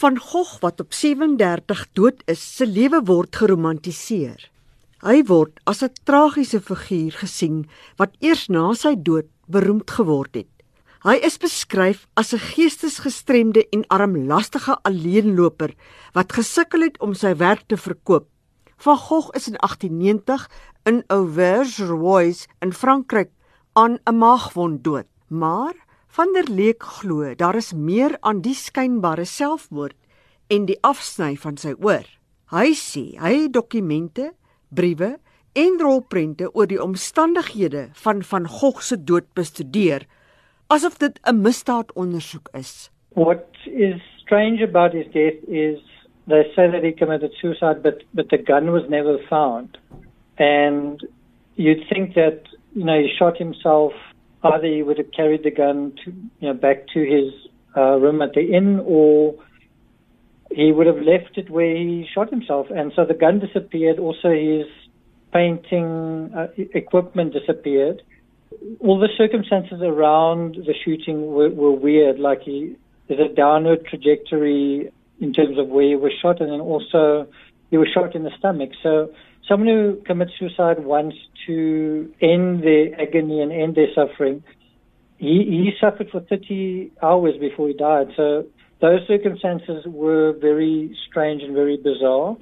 Van Gogh wat op 37 dood is, se lewe word geromantiseer. Hy word as 'n tragiese figuur gesien wat eers na sy dood beroemd geword het. Hy is beskryf as 'n geestesgestremde en armlastige alleenloper wat gesukkel het om sy werk te verkoop. Van Gogh is in 1890 in Auvergne-Rhois in Frankryk aan 'n maagwond dood. Maar van der Leek glo daar is meer aan die skynbare selfmoord en die afsny van sy oor. Hy sê hy het dokumente, briewe en rolprente oor die omstandighede van van Gogh se dood bestudeer asof dit 'n misdaadondersoek is. What is strange about his death is they say that he committed suicide but but the gun was never found. And you'd think that you know he shot himself either he would have carried the gun to you know back to his uh, room at the inn or he would have left it where he shot himself. And so the gun disappeared. Also his painting uh, equipment disappeared. All the circumstances around the shooting were, were weird. Like he there's a downward trajectory in terms of where he was shot and then also he was shot in the stomach. So someone who commits suicide wants to end their agony and end their suffering. He, he suffered for 30 hours before he died. So those circumstances were very strange and very bizarre.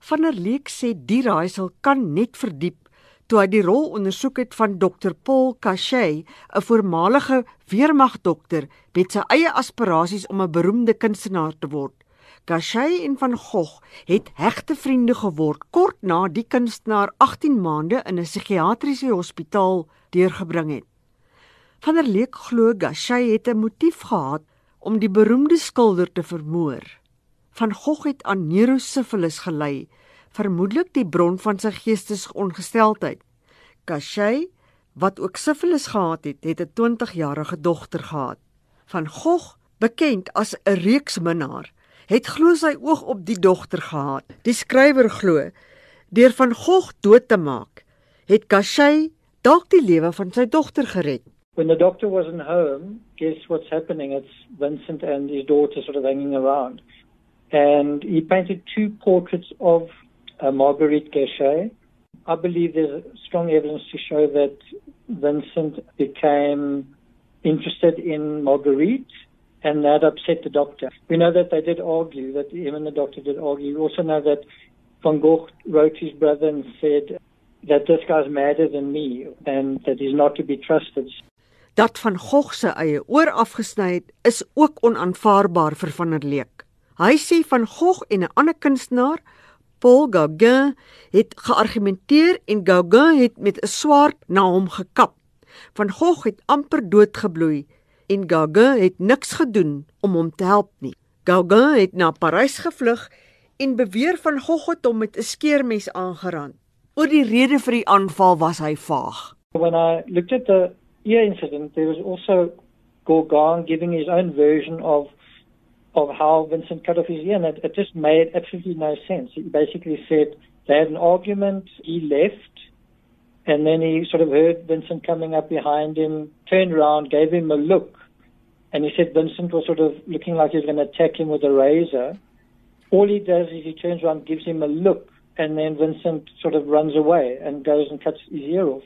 Van der Leek sê die raaisel kan net verdiep toe hy die rol ondersoek het van Dr Paul Cachet, 'n voormalige weermagdokter met sy eie aspirasies om 'n beroemde kunstenaar te word. Gachet en van Gogh het hegte vriende geword kort na die kunstenaar 18 maande in 'n psigiatriese hospitaal deurgebring het. Van der Leek glo Gachet het 'n motief gehad om die beroemde skilder te vermoor. Van Gogh het aan neurosifilis gely, vermoedelik die bron van sy geestesongesteldheid. Gachet, wat ook sifilis gehad het, het 'n 20-jarige dogter gehad. Van Gogh, bekend as 'n reeksminnaar, het glo sy oog op die dogter gehad. Die skrywer glo deur van Gogh dood te maak, het Cachet dalk die lewe van sy dogter gered. When the doctor wasn't home, guess what's happening? It's Vincent and his daughter sort of hanging around. And he painted two portraits of uh, Marguerite Cachet. I believe there's strong evidence to show that Vincent became interested in Marguerite and that upset the doctor. We know that they did argue, that and the doctor did argue. We also know that Van Gogh wrote his brother and said that this guy's madder than me and that he's not to be trusted. Dat van Gogh se eie oor afgesny het, is ook onaanvaarbaar vir van der Leek. Hy sê van Gogh en 'n ander kunstenaar, Paul Gauguin, het geargumenteer en Gauguin het met 'n swaard na hom gekap. Van Gogh het amper doodgebloei en Gauguin het niks gedoen om hom te help nie. Gauguin het na Parys gevlug en beweer van Gogh het hom met 'n skeermes aangeraan. Oor die rede vir die aanval was hy vaag. When I looked at the ear incident, there was also Gauguin giving his own version of of how Vincent cut off his ear, and it, it just made absolutely no sense. He basically said they had an argument, he left, and then he sort of heard Vincent coming up behind him, turned around, gave him a look, and he said Vincent was sort of looking like he was going to attack him with a razor. All he does is he turns around, gives him a look, and then Vincent sort of runs away and goes and cuts his ear off.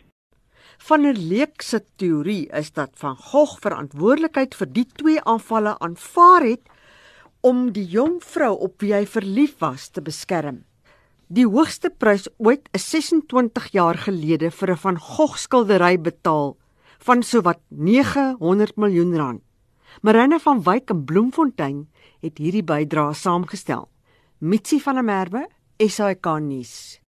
Van der Leek se teorie is dat Van Gogh verantwoordelikheid vir die twee aanvalle aanvaar het om die jong vrou op wie hy verlief was te beskerm. Die hoogste prys ooit is 26 jaar gelede vir 'n Van Gogh skildery betaal van sowat 900 miljoen rand. Marina van Wyk in Bloemfontein het hierdie bydrae saamgestel. Mitsi van der Merwe, SAK nuus.